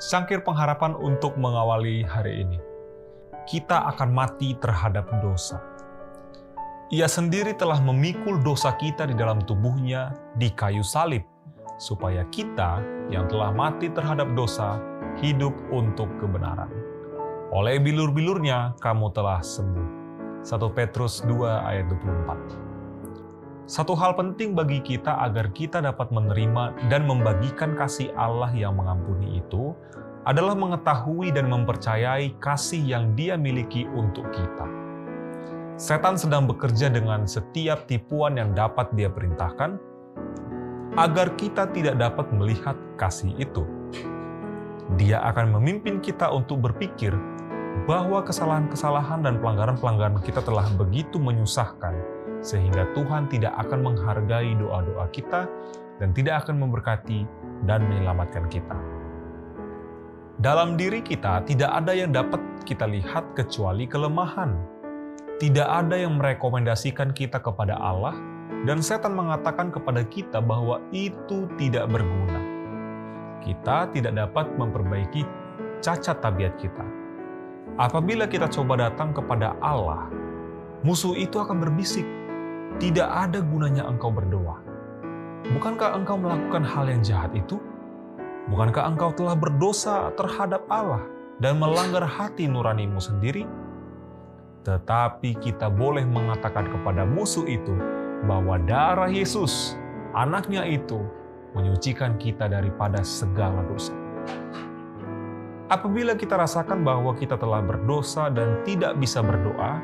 Secangkir pengharapan untuk mengawali hari ini. Kita akan mati terhadap dosa. Ia sendiri telah memikul dosa kita di dalam tubuhnya di kayu salib, supaya kita yang telah mati terhadap dosa hidup untuk kebenaran. Oleh bilur-bilurnya kamu telah sembuh. 1 Petrus 2 ayat 24. Satu hal penting bagi kita agar kita dapat menerima dan membagikan kasih Allah yang mengampuni itu adalah mengetahui dan mempercayai kasih yang Dia miliki untuk kita. Setan sedang bekerja dengan setiap tipuan yang dapat dia perintahkan agar kita tidak dapat melihat kasih itu. Dia akan memimpin kita untuk berpikir bahwa kesalahan-kesalahan dan pelanggaran-pelanggaran kita telah begitu menyusahkan sehingga Tuhan tidak akan menghargai doa-doa kita dan tidak akan memberkati dan menyelamatkan kita. Dalam diri kita tidak ada yang dapat kita lihat kecuali kelemahan tidak ada yang merekomendasikan kita kepada Allah, dan setan mengatakan kepada kita bahwa itu tidak berguna. Kita tidak dapat memperbaiki cacat tabiat kita. Apabila kita coba datang kepada Allah, musuh itu akan berbisik, "Tidak ada gunanya engkau berdoa." Bukankah engkau melakukan hal yang jahat itu? Bukankah engkau telah berdosa terhadap Allah dan melanggar hati nuranimu sendiri? Tetapi kita boleh mengatakan kepada musuh itu bahwa darah Yesus, anaknya itu, menyucikan kita daripada segala dosa. Apabila kita rasakan bahwa kita telah berdosa dan tidak bisa berdoa,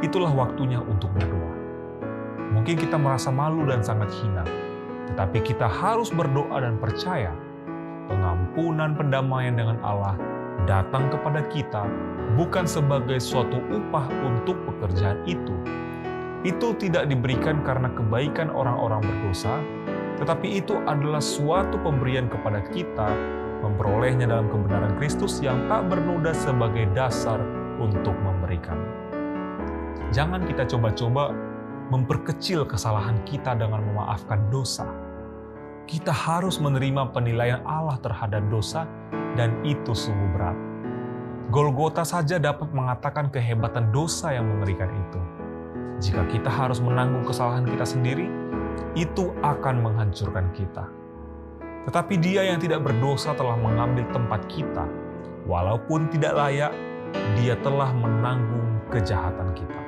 itulah waktunya untuk berdoa. Mungkin kita merasa malu dan sangat hina, tetapi kita harus berdoa dan percaya pengampunan pendamaian dengan Allah datang kepada kita bukan sebagai suatu upah untuk pekerjaan itu. Itu tidak diberikan karena kebaikan orang-orang berdosa, tetapi itu adalah suatu pemberian kepada kita memperolehnya dalam kebenaran Kristus yang tak bernoda sebagai dasar untuk memberikan. Jangan kita coba-coba memperkecil kesalahan kita dengan memaafkan dosa. Kita harus menerima penilaian Allah terhadap dosa dan itu sungguh berat. Golgota saja dapat mengatakan kehebatan dosa yang mengerikan itu. Jika kita harus menanggung kesalahan kita sendiri, itu akan menghancurkan kita. Tetapi Dia yang tidak berdosa telah mengambil tempat kita, walaupun tidak layak, Dia telah menanggung kejahatan kita.